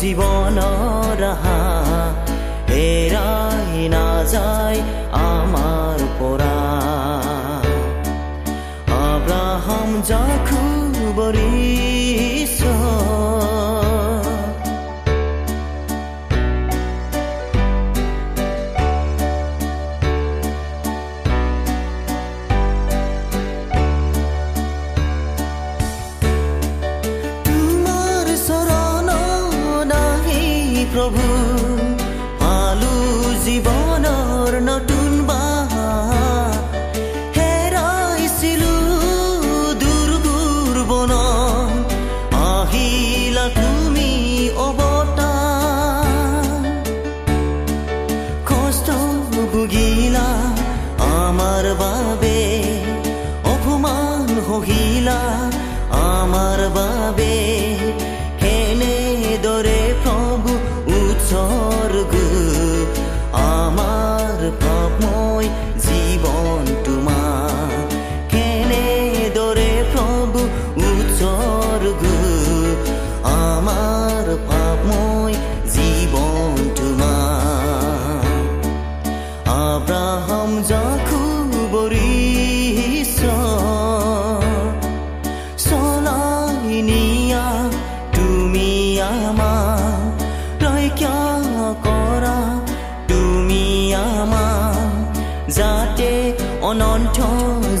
জীৱনৰ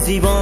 জীৱনৰ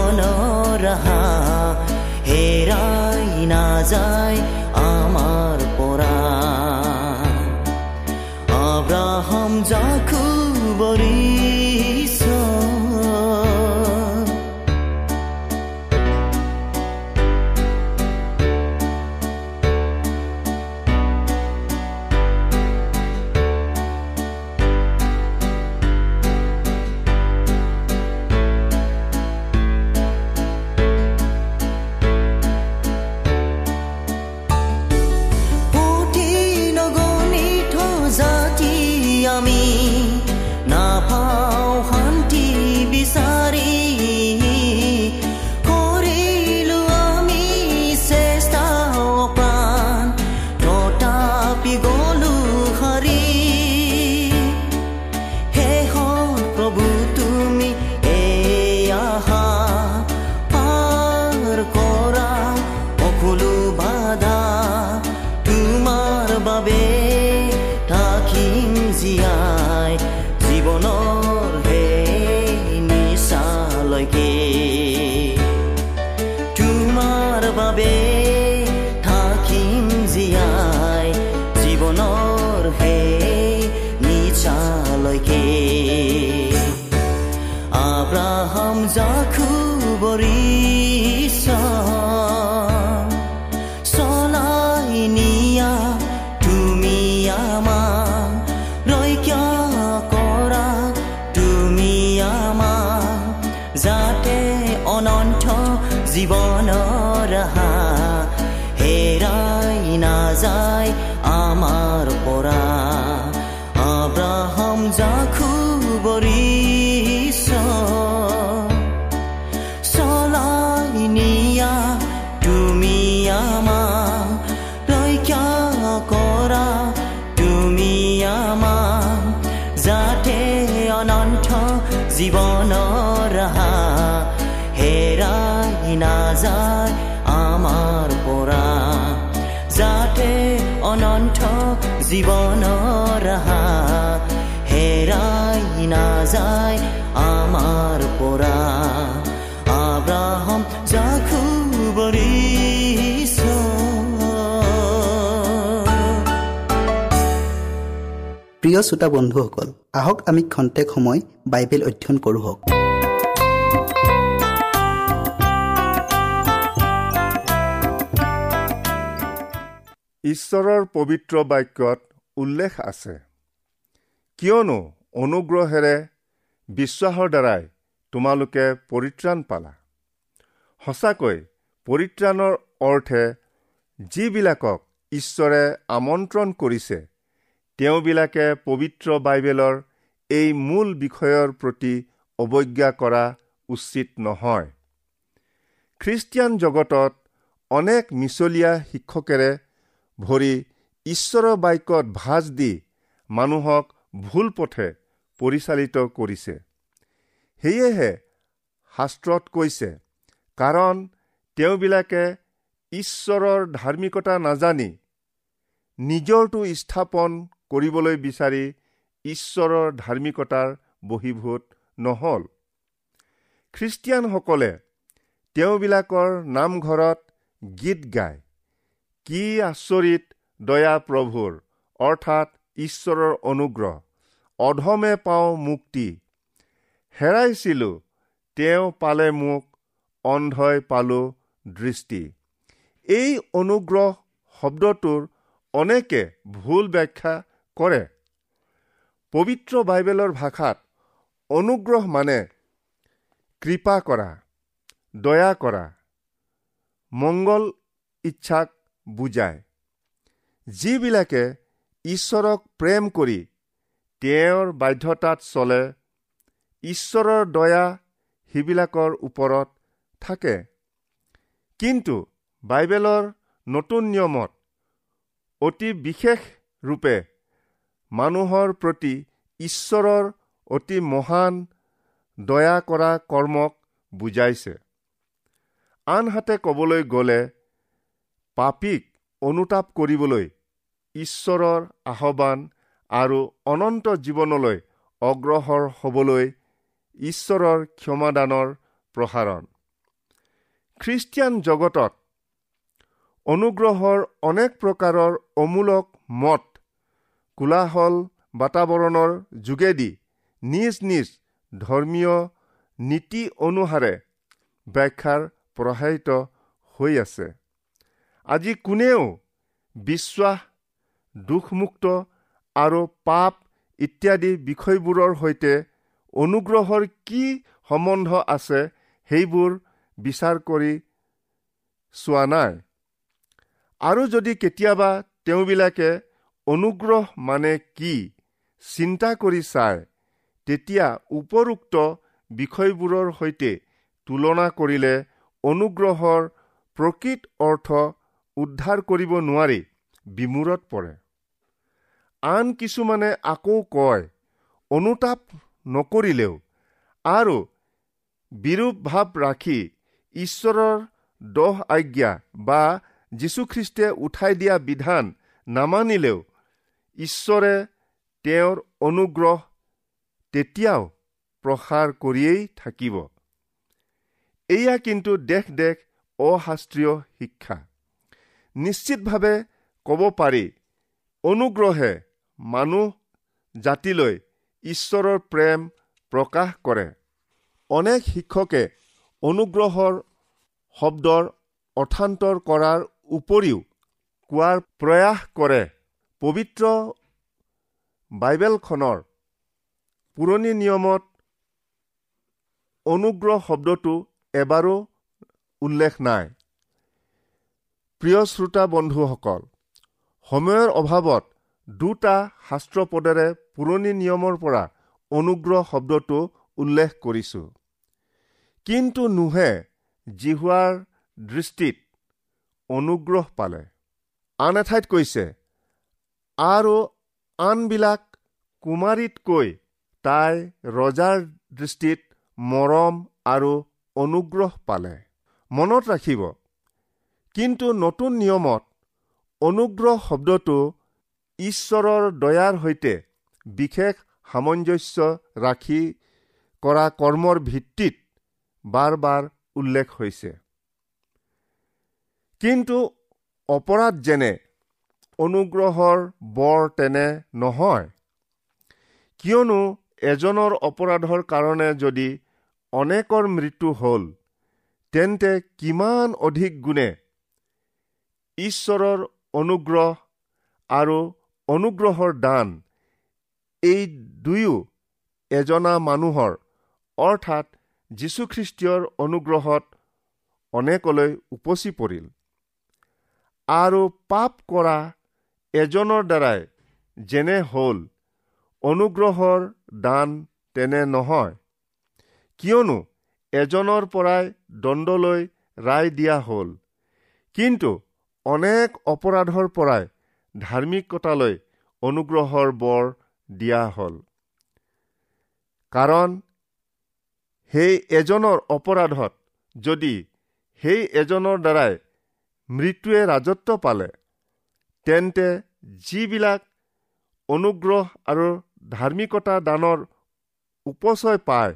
জীৱনৰ হা হেৰাই নাযায় প্ৰিয় শ্ৰোতা বন্ধুসকল আহক আমি খন্তেক সময় বাইবেল অধ্যয়ন কৰোঁ ঈশ্বৰৰ পবিত্ৰ বাক্যত উল্লেখ আছে কিয়নো অনুগ্ৰহেৰে বিশ্বাসৰ দ্বাৰাই তোমালোকে পৰিত্ৰাণ পালা। সঁচাকৈ পৰিত্ৰাণৰ অৰ্থে যিবিলাকক ঈশ্বৰে আমন্ত্ৰণ কৰিছে তেওঁবিলাকে পবিত্ৰ বাইবেলৰ এই মূল বিষয়ৰ প্ৰতি অৱজ্ঞা কৰা উচিত নহয়। খ্ৰীষ্টিয়ান জগতত অনেক মিছলীয়া শিক্ষকেৰে ভৰি ঈশ্বৰৰ বাক্যত ভাজ দি মানুহক ভুল পথে পৰিচালিত কৰিছে। সেয়েহে শাস্ত্ৰত কৈছে কাৰণ তেওঁবিলাকে ঈশ্বৰৰ ধাৰ্মিকতা নাজানি নিজৰটো স্থাপন কৰিবলৈ বিচাৰি ঈশ্বৰৰ ধাৰ্মিকতাৰ বহীভূত নহল। খ্ৰীষ্টিয়ানসকলে তেওঁবিলাকৰ নামঘৰত গীত গায়। কি আচৰিত দয়া প্ৰভুৰ অৰ্থাৎ ঈশ্বৰৰ অনুগ্ৰহ। অধমে পাওঁ মুক্তি। হেৰাইছিলো তেওঁ পালে মোক অন্ধই পালো দৃষ্টি। এই অনুগ্ৰহ শব্দটোৰ অনেকে ভুল ব্যাখ্যা কৰে। পবিত্ৰ বাইবেলৰ ভাষাত অনুগ্ৰহ মানে কৃপা কৰা দয়া কৰা মংগল ইচ্ছাক বুজায়। যিবিলাকে ঈশ্বৰক প্ৰেম কৰি তেওঁৰ বাধ্যতাত চলে ঈশ্বৰৰ দয়া সিবিলাকৰ ওপৰত থাকে। কিন্তু বাইবেলৰ নতুন নিয়মত অতি বিশেষ ৰূপে মানুহৰ প্ৰতি ঈশ্বৰৰ অতি মহান দয়া কৰা কৰ্মক বুজাইছে। আনহাতে ক'বলৈ গ'লে পাপীক অনুতাপ কৰিবলৈ ঈশ্বৰৰ আহ্বান আৰু অনন্ত জীৱনলৈ অগ্ৰসৰ হ'বলৈ ঈশ্বৰৰ ক্ষমাদানৰ প্ৰসাৰণ। খ্ৰীষ্টিয়ান জগতত অনুগ্ৰহৰ অনেক প্ৰকাৰৰ অমূলক মত কোলাহল বাতাবৰণৰ যোগেদি নিজ নিজ ধৰ্মীয় নীতি অনুসাৰে ব্যাখ্যাৰ প্ৰসাৰিত হৈ আছে। আজি কোনেও বিশ্বাস দুখমুক্ত আৰু পাপ ইত্যাদি বিষয়বোৰৰ সৈতে অনুগ্ৰহৰ কি সম্বন্ধ আছে সেইবোৰ বিচাৰ কৰি চোৱা নাই। আৰু যদি কেতিয়াবা তেওঁবিলাকে অনুগ্ৰহ মানে কি? চিন্তা কৰি চায় তেতিয়া উপৰোক্ত বিষয়বোৰৰ সৈতে তুলনা কৰিলে অনুগ্ৰহৰ প্ৰকৃত অৰ্থ উদ্ধাৰ কৰিব নোৱাৰি বিমূৰত পৰে। আন কিছুমানে আকৌ কয় অনুতাপ নকৰিলেও আৰু বিৰূপ ভাৱ ৰাখি ঈশ্বৰৰ দহ আজ্ঞা বা যীশুখ্ৰীষ্টে উঠাই দিয়া বিধান নামানিলেও ঈশ্বৰে তেওঁৰ অনুগ্ৰহ তেতিয়াও প্ৰসাৰ কৰিয়েই থাকিব। এয়া কিন্তু দেশ দেশ অশাস্ত্ৰীয় শিক্ষা। নিশ্চিতভাৱে ক'ব পাৰি অনুগ্ৰহে মানুহ জাতিলৈ ঈশ্বৰৰ প্ৰেম প্ৰকাশ কৰে। অনেক শিক্ষকে অনুগ্ৰহৰ শব্দৰ অৰ্থান্তৰ কৰাৰ উপৰিও কোৱাৰ প্ৰয়াস কৰে। পবিত্ৰ বাইবেলখনৰ পুৰণি নিয়মত অনুগ্ৰহ শব্দটো এবাৰো উল্লেখ নাই। প্ৰিয় শ্ৰোতা বন্ধুসকল সময়ৰ অভাৱত দুটা শাস্ত্ৰপদেৰে পুৰণি নিয়মৰ পৰা অনুগ্ৰহ শব্দটো উল্লেখ কৰিছোঁ। কিন্তু নোহে জিহুৱাৰ দৃষ্টিত অনুগ্ৰহ পালে। আন এঠাইত কৈছে আৰু আনবিলাক কুমাৰীতকৈ তাই ৰজাৰ দৃষ্টিত মৰম আৰু অনুগ্ৰহ পালে। মনত ৰাখিব কিন্তু নতুন নিয়মত অনুগ্ৰহ শব্দটো ঈশ্বৰৰ দয়াৰ সৈতে বিশেষ সামঞ্জস্য ৰাখি কৰা কৰ্মৰ ভিত্তিত বাৰ বাৰ উল্লেখ হৈছে। কিন্তু অপৰাধ যেনে অনুগ্ৰহৰ বৰ তেনে নহয়। কিয়নো এজনৰ অপৰাধৰ কাৰণে যদি অনেকৰ মৃত্যু হ'ল তেন্তে কিমান অধিক গুণে? ঈশ্বৰৰ অনুগ্ৰহ আৰু অনুগ্ৰহৰ দান এই দুয়ো এজনা মানুহৰ অৰ্থাৎ যীশুখ্ৰীষ্টীয়ৰ অনুগ্ৰহত অনেকলৈ উপচি পৰিল। আৰু পাপ কৰা এজনৰ দ্বাৰাই যেনে হ'ল অনুগ্ৰহৰ দান তেনে নহয়। কিয়নো এজনৰ পৰাই দণ্ডলৈ ৰায় দিয়া হ'ল। কিন্তু অনেক অপৰাধৰ পৰাই ধাৰ্মিকতালৈ অনুগ্ৰহৰ বৰ দিয়া হ'ল। কাৰণ সেই এজনৰ অপৰাধত যদি সেই এজনৰ দ্বাৰাই মৃত্যুৱে ৰাজত্ব পালে তেন্তে যিবিলাক অনুগ্ৰহ আৰু ধাৰ্মিকতা দানৰ উপচয় পায়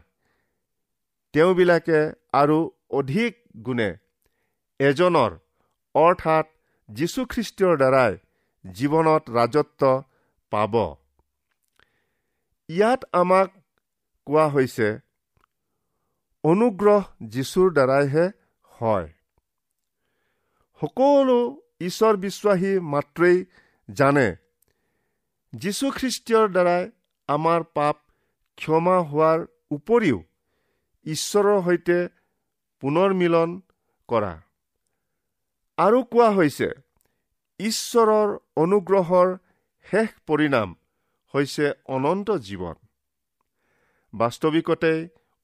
তেওঁবিলাকে আৰু অধিক গুণে এজনৰ অৰ্থাৎ যীশুখ্ৰীষ্টৰ দ্বাৰাই জীৱনত ৰাজত্ব পাব। ইয়াত আমাক কোৱা হৈছে অনুগ্ৰহ যীশুৰ দ্বাৰাইহে হয়। সকলো ঈশ্বৰ বিশ্বাসী মাত্ৰেই জানে। যীশুখ্ৰীষ্টীয়ৰ দ্বাৰাই আমাৰ পাপ ক্ষমা হোৱাৰ উপৰিও ঈশ্বৰৰ সৈতে পুনৰ মিলন কৰা। আৰু কোৱা হৈছে ঈশ্বৰৰ অনুগ্ৰহৰ শেষ পৰিণাম হৈছে অনন্ত জীৱন। বাস্তৱিকতে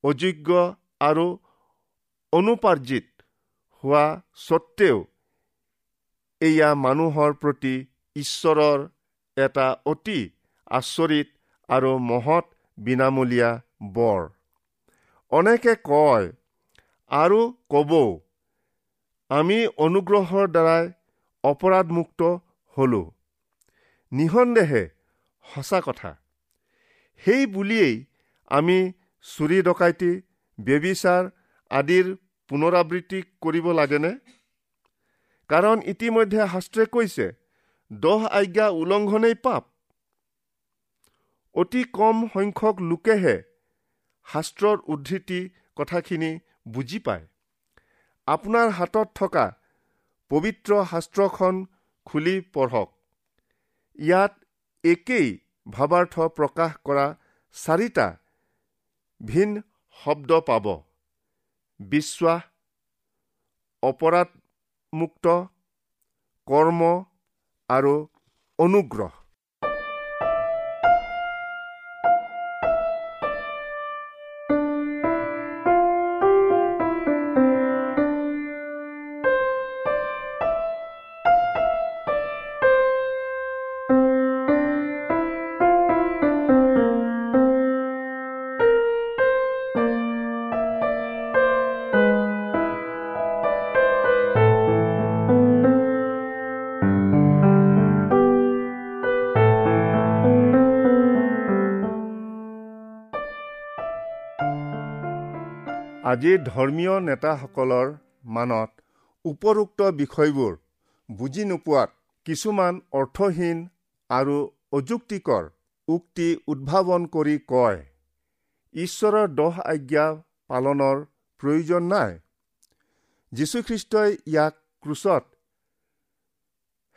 অযোগ্য আৰু অনুপাৰ্জিত হোৱা স্বত্তেও এয়া মানুহৰ প্ৰতি ঈশ্বৰৰ এটা অতি আচৰিত আৰু মহৎ বিনামূলীয়া বৰ। অনেকে কয় আৰু কবও আমি অনুগ্ৰহৰ দ্বাৰাই অপৰাধমুক্ত হলো। নিসন্দেহে সঁচা কথা সেই বুলিয়েই আমি চুৰি ডকাইতি ব্যবিচাৰ আদিৰ পুনৰাবৃত্তি কৰিব লাগেনে? কাৰণ ইতিমধ্যে শাস্ত্ৰে কৈছে দহ আজ্ঞা উলংঘনেই পাপ। অতি কম সংখ্যক লোকেহে শাস্ত্ৰৰ উদ্ধৃতি কথাখিনি বুজি পায়। আপোনাৰ হাতত থকা পবিত্ৰ শাস্ত্ৰখন খুলি পঢ়ক। ইয়াত একেই ভাৱাৰ্থ প্ৰকাশ কৰা চাৰিটা ভিন শব্দ পাব। বিশ্বাস অপৰাধমুক্ত কৰ্ম আৰু অনুগ্ৰহ। আজিৰ ধৰ্মীয় নেতাসকলৰ মানত উপৰোক্ত বিষয়বোৰ বুজি নোপোৱাত কিছুমান অৰ্থহীন আৰু অযুক্তিকৰ উক্তি উদ্ভাৱন কৰি কয় ঈশ্বৰৰ দহ আজ্ঞা পালনৰ প্ৰয়োজন নাই। যীশুখ্ৰীষ্টই ইয়াক ক্ৰুচত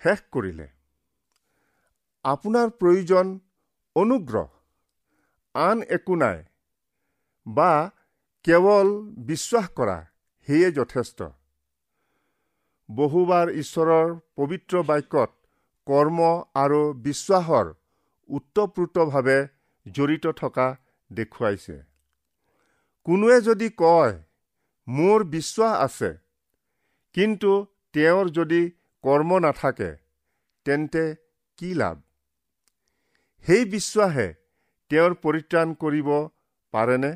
শেষ কৰিলে। আপোনাৰ প্ৰয়োজন অনুগ্ৰহ আন একো নাই বা কেৱল বিশ্বাস কৰা সেয়ে যথেষ্ট। বহুবাৰ ঈশ্বৰৰ পবিত্ৰ বাক্যত কৰ্ম আৰু বিশ্বাসৰ ওতঃপ্ৰোতভাৱে জড়িত থকা দেখুৱাইছে। কোনোৱে যদি কয় মোৰ বিশ্বাস আছে কিন্তু তেওঁৰ যদি কৰ্ম নাথাকে তেন্তে কি লাভ? সেই বিশ্বাসে তেওঁৰ পৰিত্ৰাণ কৰিব পাৰেনে?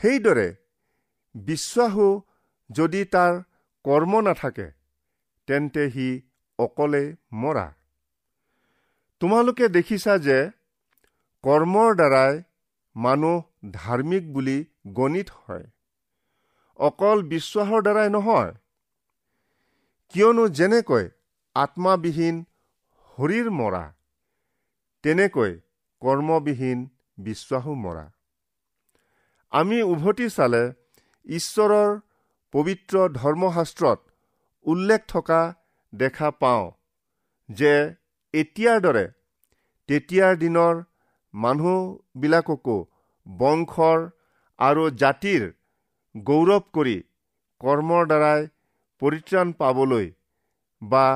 সেইদৰে বিশ্বাসো যদি তাৰ কৰ্ম নাথাকে তেন্তে সি অকলে মৰা। তোমালোকে দেখিছা যে কৰ্মৰ দ্বাৰাই মানুহ ধাৰ্মিক বুলি গণিত হয়। অকল বিশ্বাসৰ দ্বাৰাই নহয় কিয়নো যেনেকৈ আত্মাবিহীন শৰীৰ মৰা তেনেকৈ কৰ্মবিহীন বিশ্বাসো মৰা। আমি উভতি চালে ঈশ্বৰৰ পবিত্ৰ ধৰ্মশাস্ত্ৰত উল্লেখ থকা দেখা পাওঁ যে এতিয়াৰ দৰে তেতিয়াৰ দিনৰ মানুহবিলাককো বংশৰ আৰু জাতিৰ গৌৰৱ কৰি কৰ্মৰ দ্বাৰাই পৰিত্ৰাণ পাবলৈ বা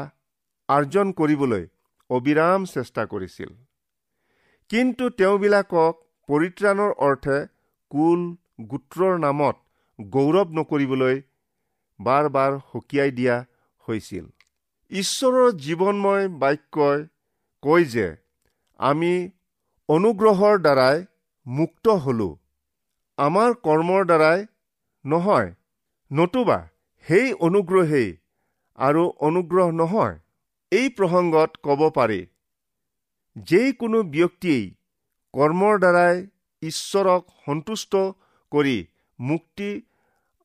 আৰ্জন কৰিবলৈ অবিৰাম চেষ্টা কৰিছিল। কিন্তু তেওঁবিলাকক পৰিত্ৰাণৰ অৰ্থে কুল গোত্ৰৰ নামত গৌৰৱ নকৰিবলৈ বাৰ বাৰ সকীয়াই দিয়া হৈছিল? ঈশ্বৰৰ জীৱনময় বাক্যই কয় যে আমি অনুগ্ৰহৰ দ্বাৰাই মুক্ত হলো। আমাৰ কৰ্মৰ দ্বাৰাই নহয়। নতুবা সেই অনুগ্ৰহেই আৰু অনুগ্ৰহ নহয়। এই প্ৰসংগত ক'ব পাৰি যিকোনো ব্যক্তিয়েই কৰ্মৰ দ্বাৰাই ঈশ্বৰক সন্তুষ্ট কৰি মুক্তি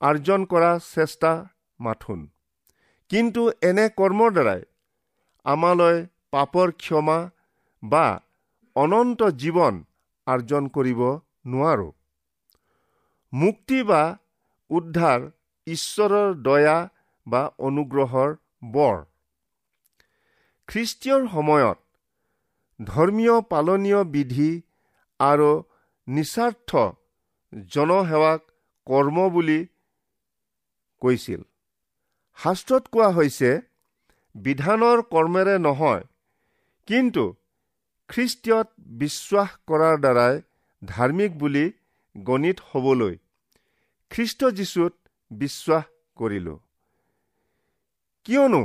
আৰ্জন কৰা চেষ্টা মাথোন। কিন্তু এনে কৰ্মৰ দ্বাৰাই আমালৈ পাপৰ ক্ষমা বা অনন্ত জীৱন আৰ্জন কৰিব নোৱাৰো। মুক্তি বা উদ্ধাৰ ঈশ্বৰৰ দয়া বা অনুগ্ৰহৰ বৰ। খ্ৰীষ্টীয়ৰ সময়ত ধৰ্মীয় পালনীয় বিধি আৰু নিস্বাৰ্থ জনসেৱাক কৰ্ম বুলি কৈছিল। শাস্ত্ৰত কোৱা হৈছে বিধানৰ কৰ্মেৰে নহয় কিন্তু খ্ৰীষ্টীয়ত বিশ্বাস কৰাৰ দ্বাৰাই ধাৰ্মিক বুলি গণিত হ'বলৈ খ্ৰীষ্ট যীশুত বিশ্বাস কৰিলো। কিয়নো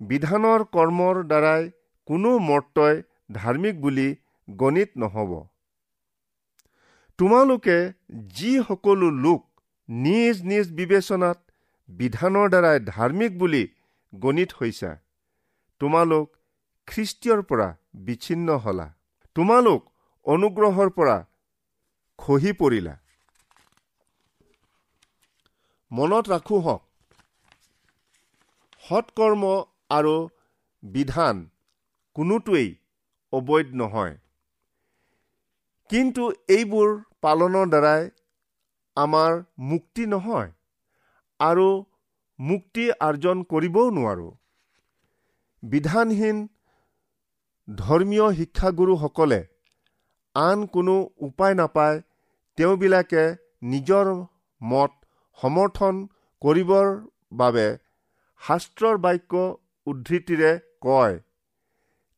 বিধানৰ কৰ্মৰ দ্বাৰাই কোনো মৰ্তই ধাৰ্মিক বুলি গণিত নহব। তোমালোকে যি সকলো লোক নিজ নিজ বিবেচনাত বিধানৰ দ্বাৰাই ধাৰ্মিক বুলি গণিত হৈছা তোমালোক খ্ৰীষ্টীয়ৰ পৰা বিচ্ছিন্ন হলা। তোমালোক অনুগ্ৰহৰ পৰা খহি পৰিলা। মনত ৰাখো হওক সৎকৰ্ম আৰু বিধান কোনোটোৱেই অবৈধ নহয়। কিন্তু এইবোৰ পালনৰ দ্বাৰাই আমাৰ মুক্তি নহয় আৰু মুক্তি আৰ্জন কৰিবও নোৱাৰো। বিধানহীন ধৰ্মীয় শিক্ষাগুৰুসকলে আন কোনো উপায় নাপায় তেওঁবিলাকে নিজৰ মত সমৰ্থন কৰিবৰ বাবে শাস্ত্ৰৰ বাক্য উদ্ধৃতিৰে কয়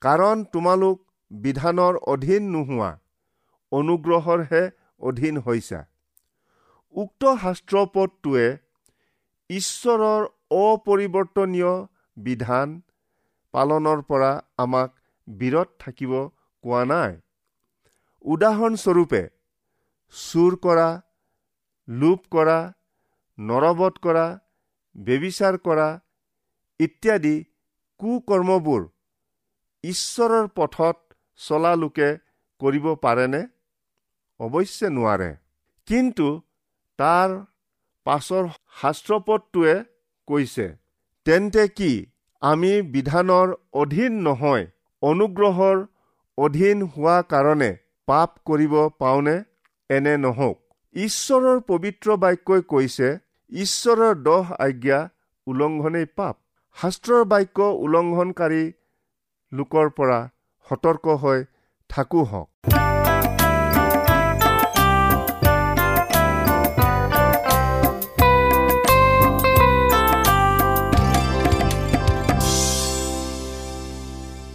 কাৰণ তোমালোক বিধানৰ অধীন নোহোৱা। অনুগ্ৰহৰহে অধীন হৈছা। উক্ত শাস্ত্ৰপদটোৱে ঈশ্বৰৰ অপৰিৱৰ্তনীয় বিধান পালনৰ পৰা আমাক বিৰত থাকিব কোৱা নাই। উদাহৰণস্বৰূপে চুৰ কৰা লোপ কৰা নৰবধ কৰা বেবিচাৰ কৰা ইত্যাদি কুকৰ্মবোৰ ঈশ্বৰৰ পথত চলা লোকে কৰিব পাৰেনে? অৱশ্যে নোৱাৰে। কিন্তু তাৰ পাছৰ শাস্ত্ৰপদটোৱে কৈছে তেন্তে কি আমি বিধানৰ অধীন নহয় অনুগ্ৰহৰ অধীন হোৱা কাৰণে পাপ কৰিব পাওনে? এনে নহওক। ঈশ্বৰৰ পবিত্ৰ বাক্যই কৈছে ঈশ্বৰৰ দহ আজ্ঞা উলংঘনেই পাপ। শাস্ত্ৰৰ বাক্য উলংঘনকাৰী লোকৰ পৰা সতৰ্ক হৈ থাকো হওক।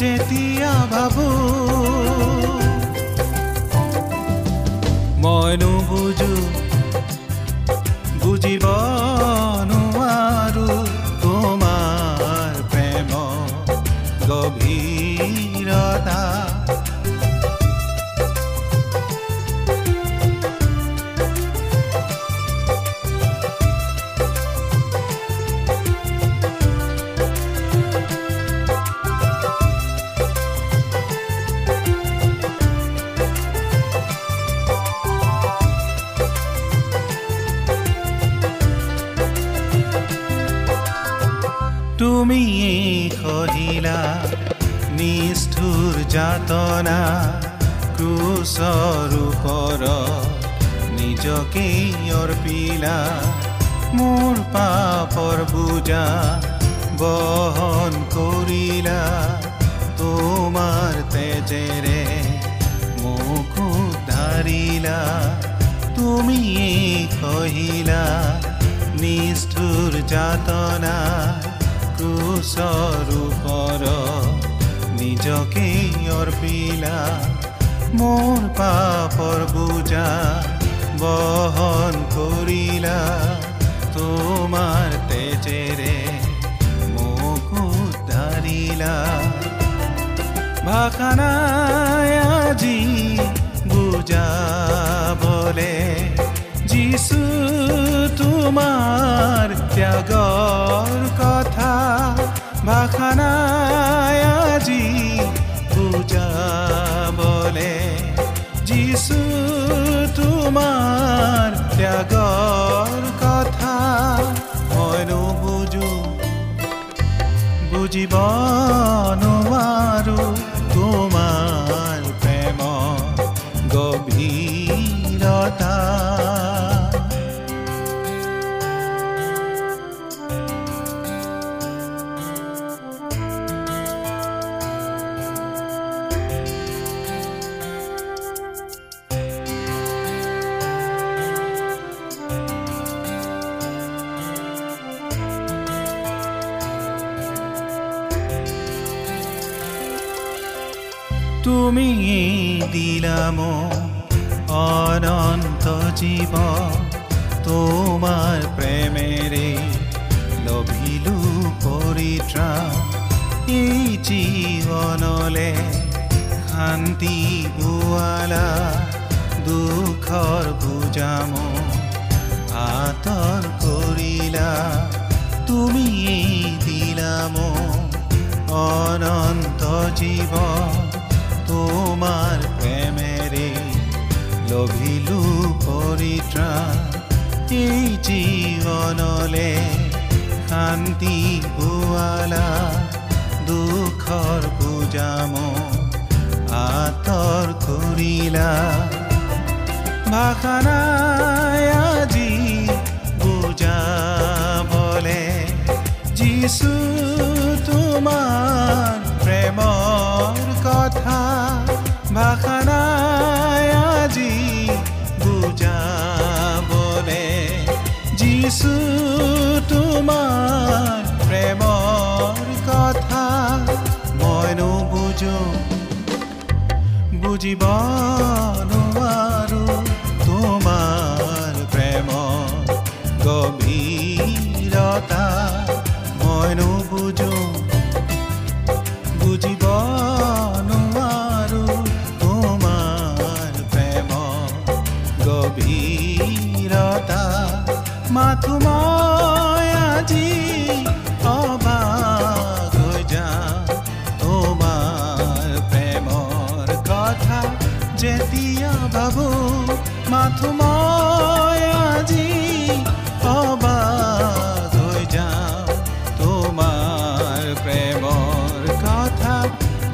যেতিয়া ভাবো। মই নুবুজো বুজিব ওপৰ নিজকে অৰ্পিলা মোৰ পাপৰ বুজা বহন কৰিলা তোমাৰ তেজেৰে মোক উদ্ধাৰিলা তুমি সহিলা নিষ্ঠুৰ যাতনা ক্ৰুচৰ নিজকে অৰ্পিলা মোৰ পাপৰ বুজা বহন কৰিলা তোমাৰ তেজেৰে মোক উদ্ধাৰিলা ভাষা নাই আজি বুজাবলে যিছু তোমাৰ ত্যাগৰ কথা। ভাষা আজি তোমাৰ শান্তি বোৱালা দুখৰ বুজাম আঁতৰ কৰিলা তুমি দিলাম, অনন্ত জীৱ তোমাৰ প্ৰেমেৰে লভিলো পৰিত্ৰাণ এই জীৱনলে শান্তি পোৱালা দুখৰ বুজাম আঁতৰ কৰিলা ভাষা নাই আজি বুজাবলে যিছু তোমাৰ প্ৰেমৰ কথা। ভাষা নাই আজি বুজাবলে যিছু তোমাৰ প্ৰেমৰ কথা। মই নুবুজো বুজিব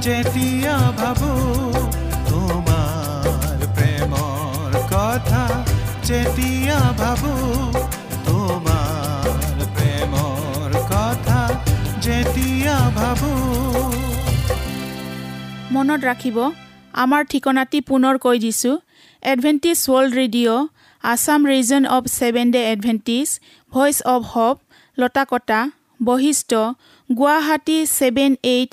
যেতিয়া ভাবো তোমাৰ প্ৰেমৰ কথা যেতিয়া ভাবো তোমাৰ প্ৰেমৰ কথা যেতিয়া ভাবো। মনত ৰাখিব আমাৰ ঠিকনাটি পুনৰ কৈ দিছোঁ। Adventist world radio' Assam region of seven day Adventist voice of hope Latakata Basistha Guwahati seven eight